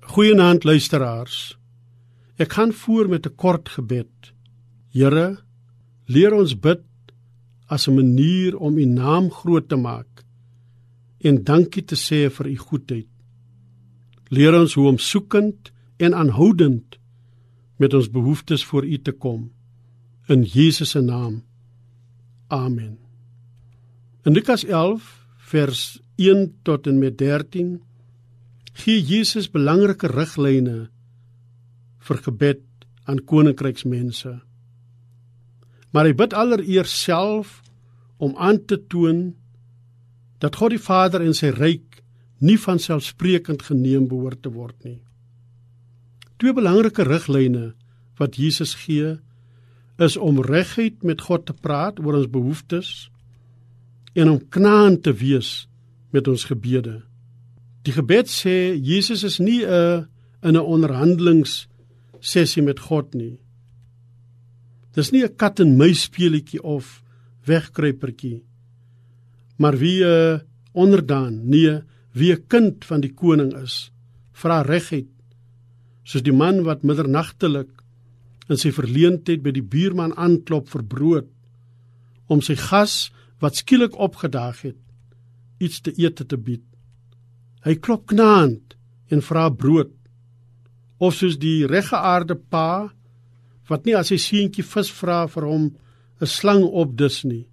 Goeienaand luisteraars. Ek gaan voor met 'n kort gebed. Here, leer ons bid as 'n manier om U naam groot te maak en dankie te sê vir U goedheid. Leer ons hoe om soekend en aanhoudend met ons behoeftes voor U te kom in Jesus se naam. Amen. In Lukas 11 vers 1 tot en met 13 gee Jesus belangrike riglyne vir gebed aan koninkryksmense. Maar hy bid allereers self om aan te toon dat God die Vader en sy ryk nie van selfsprekend geneem behoort te word nie. Twee belangrike riglyne wat Jesus gee is om reguit met God te praat oor ons behoeftes en om knaand te wees met ons gebede. Die gebed sê Jesus is nie 'n in 'n onderhandelings sessie met God nie. Dis nie 'n kat en muis speletjie of wegkruipertjie. Maar wie 'n onderdaan, nee, wie 'n kind van die koning is, vra reguit. Soos die man wat middernagtelik in sy verleentheid by die buurman aanklop vir brood om sy gas wat skielik opgedaag het iets te eet te bied. Hy klop knaand en vra brood. Of soos die reggeaarde pa wat nie as sy seentjie vis vra vir hom 'n slang opdis nie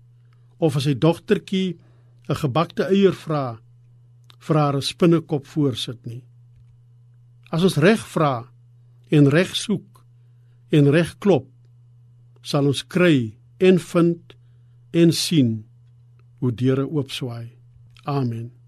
of as sy dogtertjie 'n gebakte eier vra vir haar 'n spinnekop voorsit nie. As ons reg vra en reg soek en reg klop, sal ons kry en vind en sien hoe deure oopswaai. Amen.